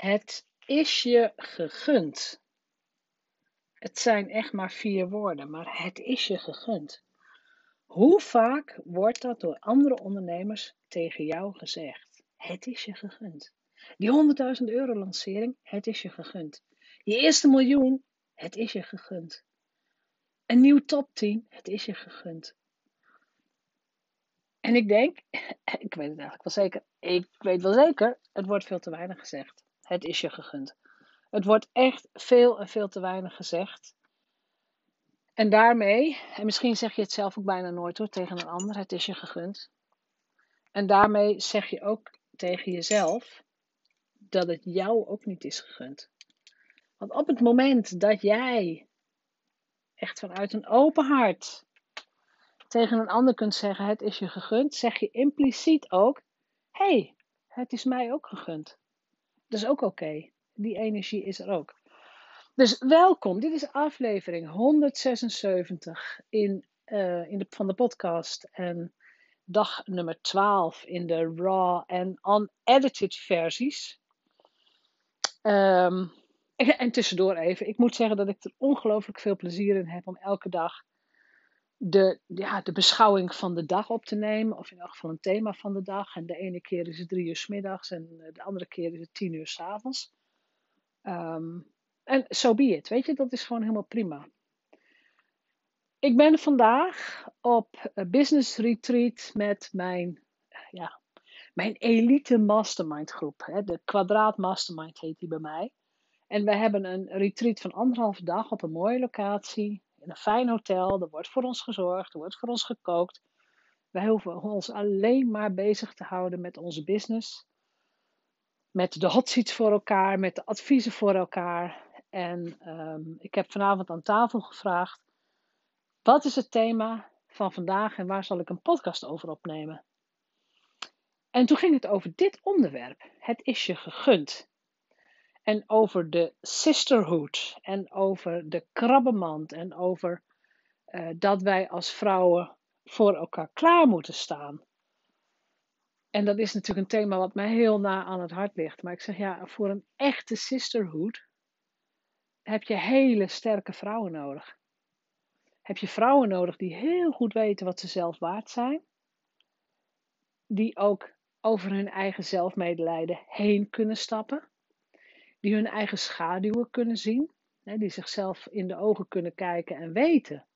Het is je gegund. Het zijn echt maar vier woorden, maar het is je gegund. Hoe vaak wordt dat door andere ondernemers tegen jou gezegd? Het is je gegund. Die 100.000 euro lancering, het is je gegund. Je eerste miljoen, het is je gegund. Een nieuw topteam, het is je gegund. En ik denk, ik weet het eigenlijk wel zeker, ik weet wel zeker, het wordt veel te weinig gezegd. Het is je gegund. Het wordt echt veel en veel te weinig gezegd. En daarmee, en misschien zeg je het zelf ook bijna nooit hoor tegen een ander, het is je gegund. En daarmee zeg je ook tegen jezelf dat het jou ook niet is gegund. Want op het moment dat jij echt vanuit een open hart tegen een ander kunt zeggen: Het is je gegund, zeg je impliciet ook: Hé, hey, het is mij ook gegund. Dat is ook oké. Die energie is er ook. Dus welkom, dit is aflevering 176 in, uh, in de, van de podcast en dag nummer 12 in de raw en unedited versies. Um, en tussendoor even, ik moet zeggen dat ik er ongelooflijk veel plezier in heb om elke dag de, ja, de beschouwing van de dag op te nemen. Of in elk geval een thema van de dag. En de ene keer is het drie uur s middags en eh, de andere keer is het tien uur s avonds. Um, en zo so be weet je, dat is gewoon helemaal prima. Ik ben vandaag op business retreat met mijn, ja, mijn elite mastermind groep. Hè. De kwadraat mastermind heet die bij mij. En we hebben een retreat van anderhalve dag op een mooie locatie in een fijn hotel. Er wordt voor ons gezorgd, er wordt voor ons gekookt. Wij hoeven ons alleen maar bezig te houden met onze business. Met de hot seats voor elkaar, met de adviezen voor elkaar. En um, ik heb vanavond aan tafel gevraagd: wat is het thema van vandaag en waar zal ik een podcast over opnemen? En toen ging het over dit onderwerp: het is je gegund. En over de sisterhood. En over de krabbenmand. En over uh, dat wij als vrouwen voor elkaar klaar moeten staan. En dat is natuurlijk een thema wat mij heel na aan het hart ligt. Maar ik zeg ja, voor een echte sisterhood heb je hele sterke vrouwen nodig. Heb je vrouwen nodig die heel goed weten wat ze zelf waard zijn. Die ook over hun eigen zelfmedelijden heen kunnen stappen die hun eigen schaduwen kunnen zien, hè, die zichzelf in de ogen kunnen kijken en weten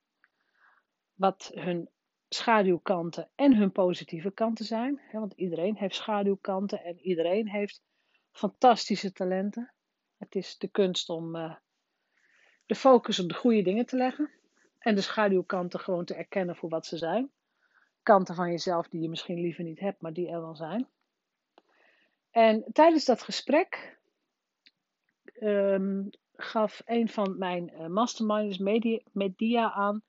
wat hun schaduwkanten en hun positieve kanten zijn. Hè, want iedereen heeft schaduwkanten en iedereen heeft fantastische talenten. Het is de kunst om uh, de focus op de goede dingen te leggen en de schaduwkanten gewoon te erkennen voor wat ze zijn. Kanten van jezelf die je misschien liever niet hebt, maar die er wel zijn. En tijdens dat gesprek um, gaf een van mijn uh, masterminders media, media aan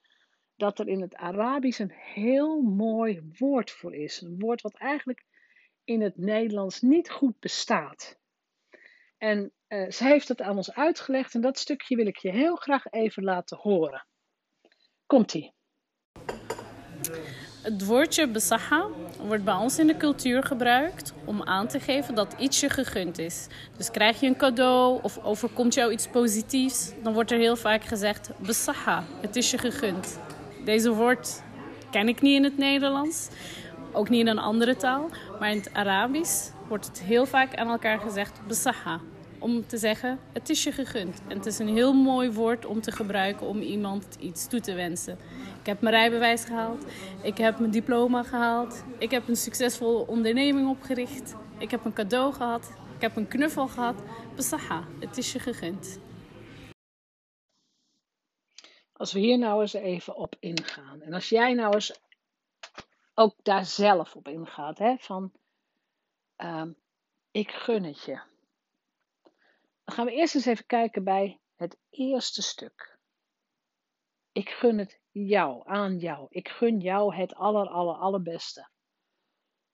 dat er in het Arabisch een heel mooi woord voor is. Een woord wat eigenlijk in het Nederlands niet goed bestaat. En uh, ze heeft het aan ons uitgelegd en dat stukje wil ik je heel graag even laten horen. Komt-ie. Het woordje besaha wordt bij ons in de cultuur gebruikt om aan te geven dat iets je gegund is. Dus krijg je een cadeau of overkomt jou iets positiefs, dan wordt er heel vaak gezegd besaha, het is je gegund. Deze woord ken ik niet in het Nederlands, ook niet in een andere taal, maar in het Arabisch wordt het heel vaak aan elkaar gezegd besaha. Om te zeggen, het is je gegund. En het is een heel mooi woord om te gebruiken om iemand iets toe te wensen. Ik heb mijn rijbewijs gehaald. Ik heb mijn diploma gehaald. Ik heb een succesvolle onderneming opgericht. Ik heb een cadeau gehad. Ik heb een knuffel gehad. Besaha, het is je gegund. Als we hier nou eens even op ingaan. En als jij nou eens ook daar zelf op ingaat. Hè, van uh, ik gun het je. Dan gaan we eerst eens even kijken bij het eerste stuk. Ik gun het jou, aan jou. Ik gun jou het aller, aller, allerbeste.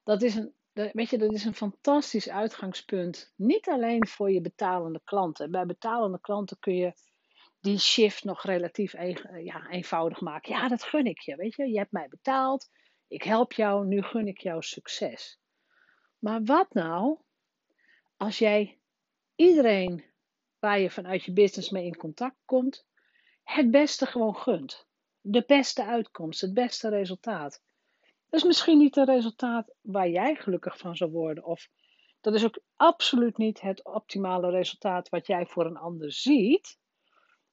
Dat is een, weet je, dat is een fantastisch uitgangspunt. Niet alleen voor je betalende klanten. Bij betalende klanten kun je die shift nog relatief ja, eenvoudig maken. Ja, dat gun ik je. Weet je, je hebt mij betaald. Ik help jou. Nu gun ik jou succes. Maar wat nou als jij iedereen waar je vanuit je business mee in contact komt, het beste gewoon gunt. De beste uitkomst, het beste resultaat. Dat is misschien niet het resultaat waar jij gelukkig van zou worden. Of dat is ook absoluut niet het optimale resultaat wat jij voor een ander ziet.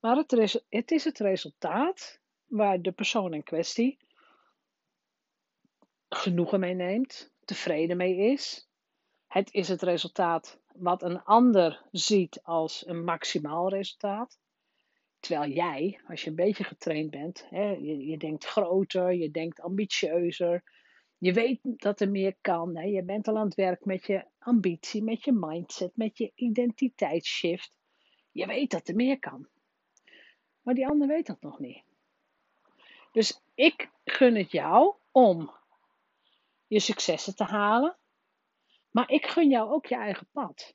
Maar het, het is het resultaat waar de persoon in kwestie genoegen mee neemt, tevreden mee is. Het is het resultaat wat een ander ziet als een maximaal resultaat. Terwijl jij, als je een beetje getraind bent, hè, je, je denkt groter, je denkt ambitieuzer, je weet dat er meer kan. Hè. Je bent al aan het werk met je ambitie, met je mindset, met je identiteitsshift. Je weet dat er meer kan. Maar die ander weet dat nog niet. Dus ik gun het jou om je successen te halen. Maar ik gun jou ook je eigen pad.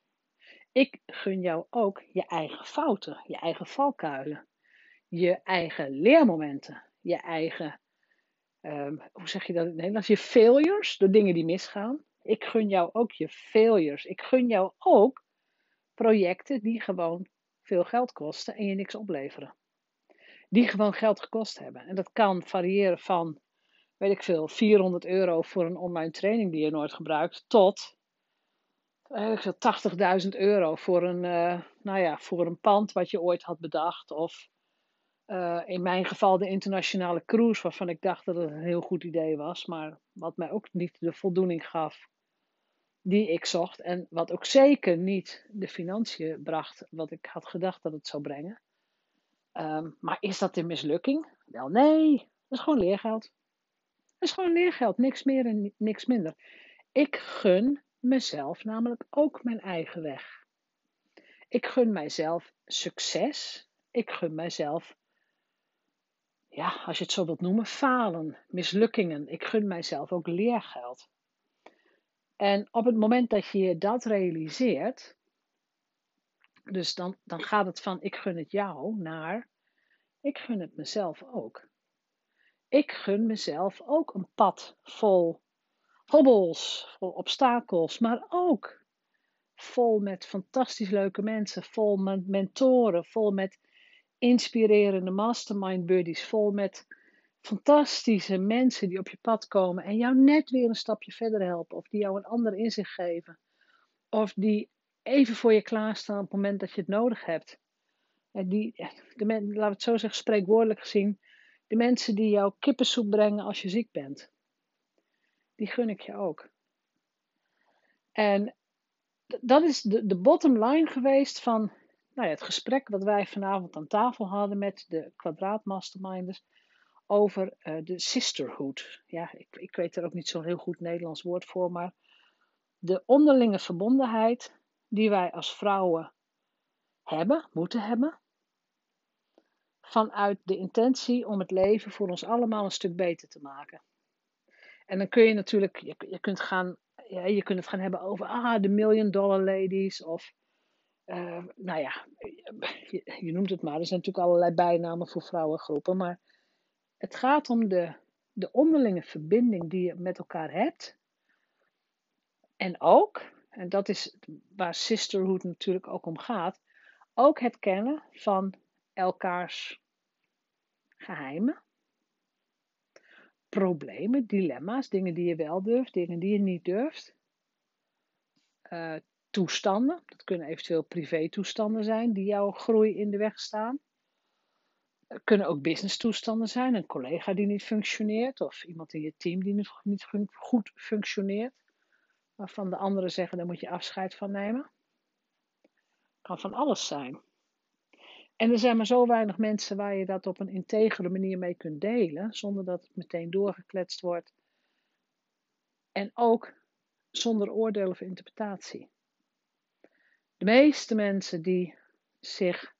Ik gun jou ook je eigen fouten, je eigen valkuilen, je eigen leermomenten, je eigen, um, hoe zeg je dat in het Nederlands, je failures, de dingen die misgaan. Ik gun jou ook je failures. Ik gun jou ook projecten die gewoon veel geld kosten en je niks opleveren. Die gewoon geld gekost hebben. En dat kan variëren van, weet ik veel, 400 euro voor een online training die je nooit gebruikt, tot 80.000 euro voor een, uh, nou ja, voor een pand wat je ooit had bedacht. Of uh, in mijn geval de internationale cruise, waarvan ik dacht dat het een heel goed idee was, maar wat mij ook niet de voldoening gaf die ik zocht. En wat ook zeker niet de financiën bracht wat ik had gedacht dat het zou brengen. Um, maar is dat een mislukking? Wel nee, dat is gewoon leergeld. Dat is gewoon leergeld, niks meer en niks minder. Ik gun mezelf namelijk ook mijn eigen weg. Ik gun mijzelf succes. Ik gun mijzelf, ja, als je het zo wilt noemen, falen, mislukkingen. Ik gun mijzelf ook leergeld. En op het moment dat je dat realiseert, dus dan, dan gaat het van ik gun het jou naar ik gun het mezelf ook. Ik gun mezelf ook een pad vol hobbels, vol obstakels, maar ook vol met fantastisch leuke mensen, vol met mentoren, vol met inspirerende mastermind buddies, vol met fantastische mensen die op je pad komen en jou net weer een stapje verder helpen, of die jou een ander inzicht geven, of die even voor je klaarstaan op het moment dat je het nodig hebt. Die, de we het zo zeggen, spreekwoordelijk gezien, de mensen die jou kippensoep brengen als je ziek bent die gun ik je ook. En dat is de, de bottom line geweest van nou ja, het gesprek wat wij vanavond aan tafel hadden met de kwadraatmasterminders over uh, de sisterhood. Ja, ik, ik weet er ook niet zo'n heel goed Nederlands woord voor, maar de onderlinge verbondenheid die wij als vrouwen hebben, moeten hebben, vanuit de intentie om het leven voor ons allemaal een stuk beter te maken. En dan kun je natuurlijk, je, je, kunt, gaan, ja, je kunt het gaan hebben over ah, de million dollar ladies. Of, uh, nou ja, je, je, noemt het maar. Er zijn natuurlijk allerlei bijnamen voor vrouwengroepen. Maar het gaat om de, de onderlinge verbinding die je met elkaar hebt. En ook, en dat is waar sisterhood natuurlijk ook om gaat, ook het kennen van elkaars geheimen problemen, dilemma's, dingen die je wel durft, dingen die je niet durft. Uh, toestanden, dat kunnen eventueel privé-toestanden zijn die jouw groei in de weg staan. Het kunnen ook business-toestanden zijn, een collega die niet functioneert of iemand in je team die niet goed functioneert, waarvan de anderen zeggen daar moet je afscheid van nemen. Kan van alles zijn. En er zijn maar zo weinig mensen waar je dat op een integere manier mee kunt delen, zonder dat het meteen doorgekletst wordt. En ook zonder oordeel of interpretatie. De meeste mensen die zich,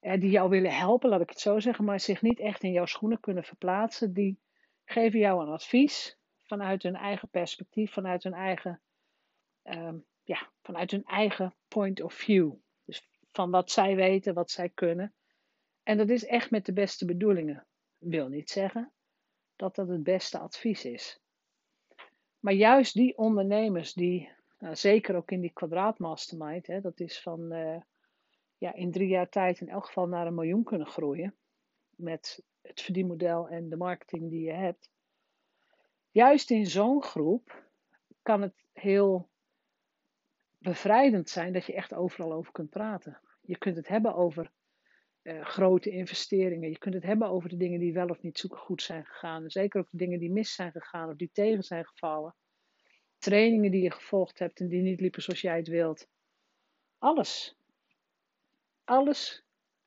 die jou willen helpen, laat ik het zo zeggen, maar zich niet echt in jouw schoenen kunnen verplaatsen, die geven jou een advies vanuit hun eigen perspectief, vanuit hun eigen, um, ja, vanuit hun eigen point of view van wat zij weten, wat zij kunnen. En dat is echt met de beste bedoelingen. Wil niet zeggen dat dat het beste advies is. Maar juist die ondernemers die Nou, zeker ook in die kwadraatmastermind. Dat is van uh, ja, in drie jaar tijd in elk geval naar een miljoen kunnen groeien. Met het verdienmodel en de marketing die je hebt. Juist in zo'n groep kan het heel bevrijdend zijn dat je echt overal over kunt praten. Je kunt het hebben over uh, grote investeringen. Je kunt het hebben over de dingen die wel of niet zo goed zijn gegaan. Zeker ook de dingen die mis zijn gegaan of die tegen zijn gevallen. Trainingen die je gevolgd hebt en die niet liepen zoals jij het wilt. Alles. Alles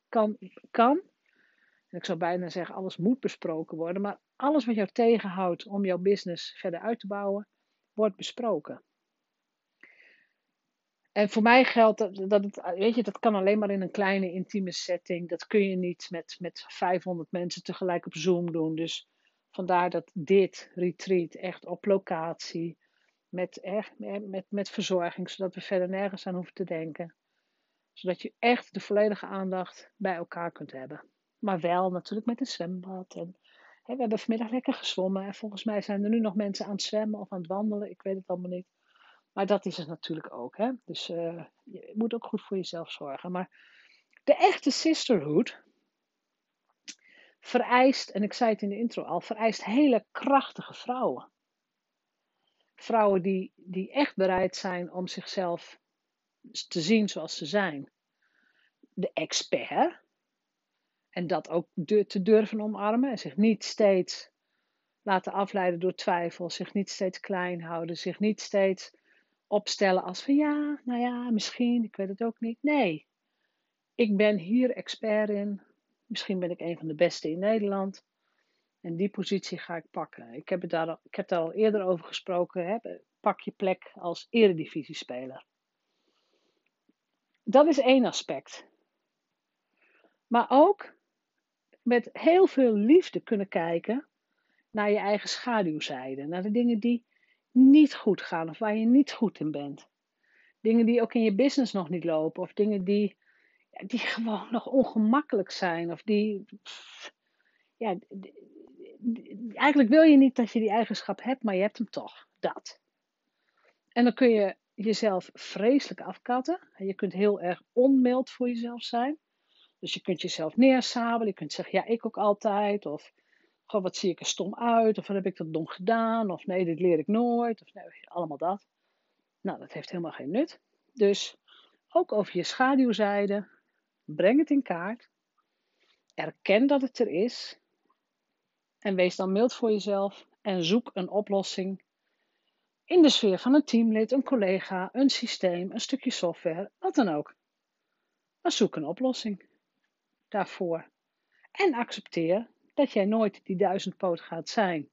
kan, kan. En ik zou bijna zeggen, alles moet besproken worden. Maar alles wat jou tegenhoudt om jouw business verder uit te bouwen, wordt besproken. En voor mij geldt dat, dat het, weet je, dat kan alleen maar in een kleine intieme setting. Dat kun je niet met, met 500 mensen tegelijk op Zoom doen. Dus vandaar dat dit retreat echt op locatie, met, echt, met, met verzorging, zodat we verder nergens aan hoeven te denken. Zodat je echt de volledige aandacht bij elkaar kunt hebben. Maar wel natuurlijk met een zwembad. En, hè, we hebben vanmiddag lekker gezwommen. En volgens mij zijn er nu nog mensen aan het zwemmen of aan het wandelen. Ik weet het allemaal niet. Maar dat is het natuurlijk ook. Hè? Dus uh, je moet ook goed voor jezelf zorgen. Maar de echte sisterhood vereist, en ik zei het in de intro al, vereist hele krachtige vrouwen. Vrouwen die, die echt bereid zijn om zichzelf te zien zoals ze zijn. De expert. En dat ook te durven omarmen. En zich niet steeds laten afleiden door twijfel. Zich niet steeds klein houden. Zich niet steeds opstellen als van ja, nou ja, misschien, ik weet het ook niet. Nee, ik ben hier expert in. Misschien ben ik een van de beste in Nederland. En die positie ga ik pakken. Ik heb, het daar, al, ik heb daar al eerder over gesproken. Hè? Pak je plek als eredivisiespeler. Dat is één aspect. Maar ook met heel veel liefde kunnen kijken naar je eigen schaduwzijde. Naar de dingen die niet goed gaan of waar je niet goed in bent. Dingen die ook in je business nog niet lopen of dingen die, die gewoon nog ongemakkelijk zijn of die. Ja, eigenlijk wil je niet dat je die eigenschap hebt, maar je hebt hem toch. Dat. En dan kun je jezelf vreselijk afkatten. Je kunt heel erg onmild voor jezelf zijn. Dus je kunt jezelf neersabelen. Je kunt zeggen, ja, ik ook altijd. Of Goh, wat zie ik er stom uit? Of wat heb ik dat dom gedaan? Of nee, dit leer ik nooit. Of nee, allemaal dat. Nou, dat heeft helemaal geen nut. Dus ook over je schaduwzijde. Breng het in kaart. Erken dat het er is. En wees dan mild voor jezelf. En zoek een oplossing in de sfeer van een teamlid, een collega, een systeem, een stukje software, wat dan ook. Maar zoek een oplossing daarvoor. En accepteer dat jij nooit die duizendpoot gaat zijn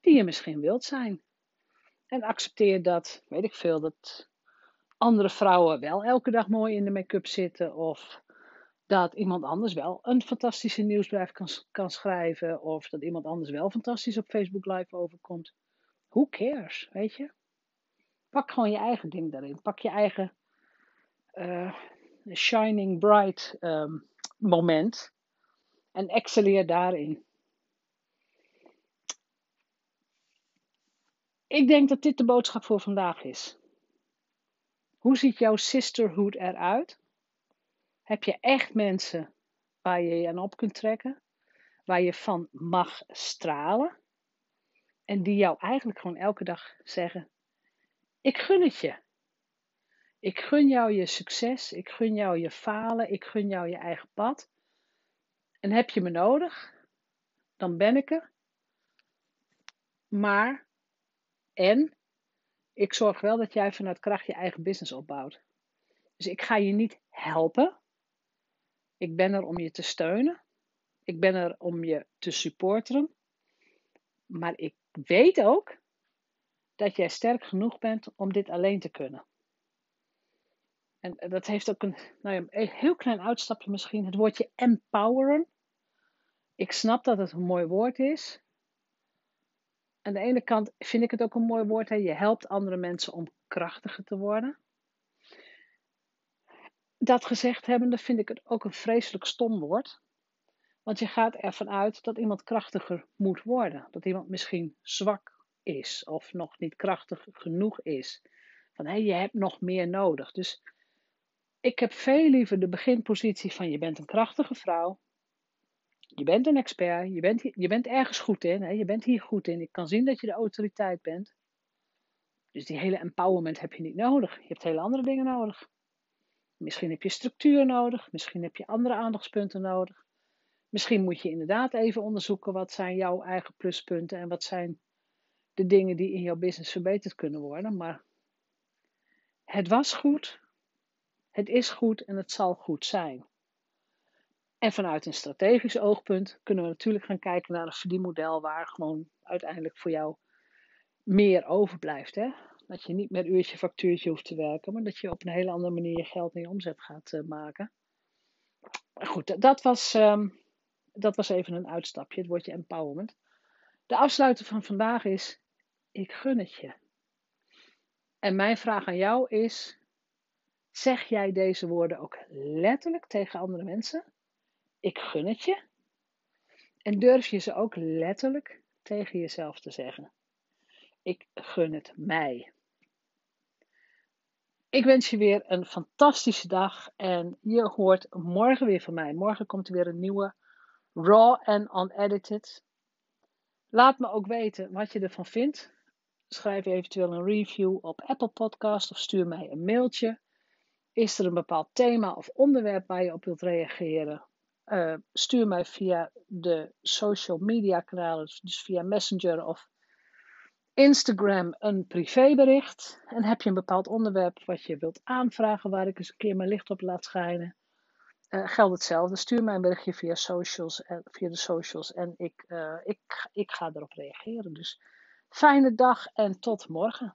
die je misschien wilt zijn. En accepteer dat, weet ik veel, dat andere vrouwen wel elke dag mooi in de make-up zitten. Of dat iemand anders wel een fantastische nieuwsbrief kan, kan schrijven. Of dat iemand anders wel fantastisch op Facebook Live overkomt. Who cares, weet je? Pak gewoon je eigen ding daarin. Pak je eigen uh, shining bright um, moment. En excelleer daarin. Ik denk dat dit de boodschap voor vandaag is. Hoe ziet jouw sisterhood eruit? Heb je echt mensen waar je je aan op kunt trekken? Waar je van mag stralen? En die jou eigenlijk gewoon elke dag zeggen: Ik gun het je. Ik gun jou je succes. Ik gun jou je falen. Ik gun jou je eigen pad. En heb je me nodig? Dan ben ik er. Maar en ik zorg wel dat jij vanuit kracht je eigen business opbouwt. Dus ik ga je niet helpen. Ik ben er om je te steunen. Ik ben er om je te supporteren. Maar ik weet ook dat jij sterk genoeg bent om dit alleen te kunnen. En dat heeft ook een, nou ja, een heel klein uitstapje misschien. Het woordje empoweren. Ik snap dat het een mooi woord is aan de ene kant vind ik het ook een mooi woord. Hè? Je helpt andere mensen om krachtiger te worden. Dat gezegd hebbende vind ik het ook een vreselijk stom woord. Want je gaat ervan uit dat iemand krachtiger moet worden. Dat iemand misschien zwak is of nog niet krachtig genoeg is. Van hé, je hebt nog meer nodig. Dus ik heb veel liever de beginpositie van je bent een krachtige vrouw. Je bent een expert, je bent, je bent ergens goed in, hè? je bent hier goed in. Ik kan zien dat je de autoriteit bent. Dus die hele empowerment heb je niet nodig. Je hebt hele andere dingen nodig. Misschien heb je structuur nodig, misschien heb je andere aandachtspunten nodig. Misschien moet je inderdaad even onderzoeken wat zijn jouw eigen pluspunten en wat zijn de dingen die in jouw business verbeterd kunnen worden. Maar het was goed, het is goed en het zal goed zijn. En vanuit een strategisch oogpunt kunnen we natuurlijk gaan kijken naar een verdienmodel waar gewoon uiteindelijk voor jou meer overblijft. Hè? Dat je niet meer uurtje factuurtje hoeft te werken, maar dat je op een hele andere manier je geld en je omzet gaat uh, maken. Goed, dat was, um, dat was even een uitstapje, het woordje empowerment. De afsluiter van vandaag is: ik gun het je. En mijn vraag aan jou is: zeg jij deze woorden ook letterlijk tegen andere mensen? Ik gun het je. En durf je ze ook letterlijk tegen jezelf te zeggen? Ik gun het mij. Ik wens je weer een fantastische dag en je hoort morgen weer van mij. Morgen komt er weer een nieuwe Raw and Unedited. Laat me ook weten wat je ervan vindt. Schrijf eventueel een review op Apple Podcast of stuur mij een mailtje. Is er een bepaald thema of onderwerp waar je op wilt reageren? Uh, stuur mij via de social media kanalen, dus via Messenger of Instagram een privébericht. En heb je een bepaald onderwerp wat je wilt aanvragen waar ik eens een keer mijn licht op laat schijnen. Uh, geldt hetzelfde. Stuur mij een berichtje via, socials, via de socials en ik, uh, ik, ik ga erop reageren. Dus fijne dag en tot morgen.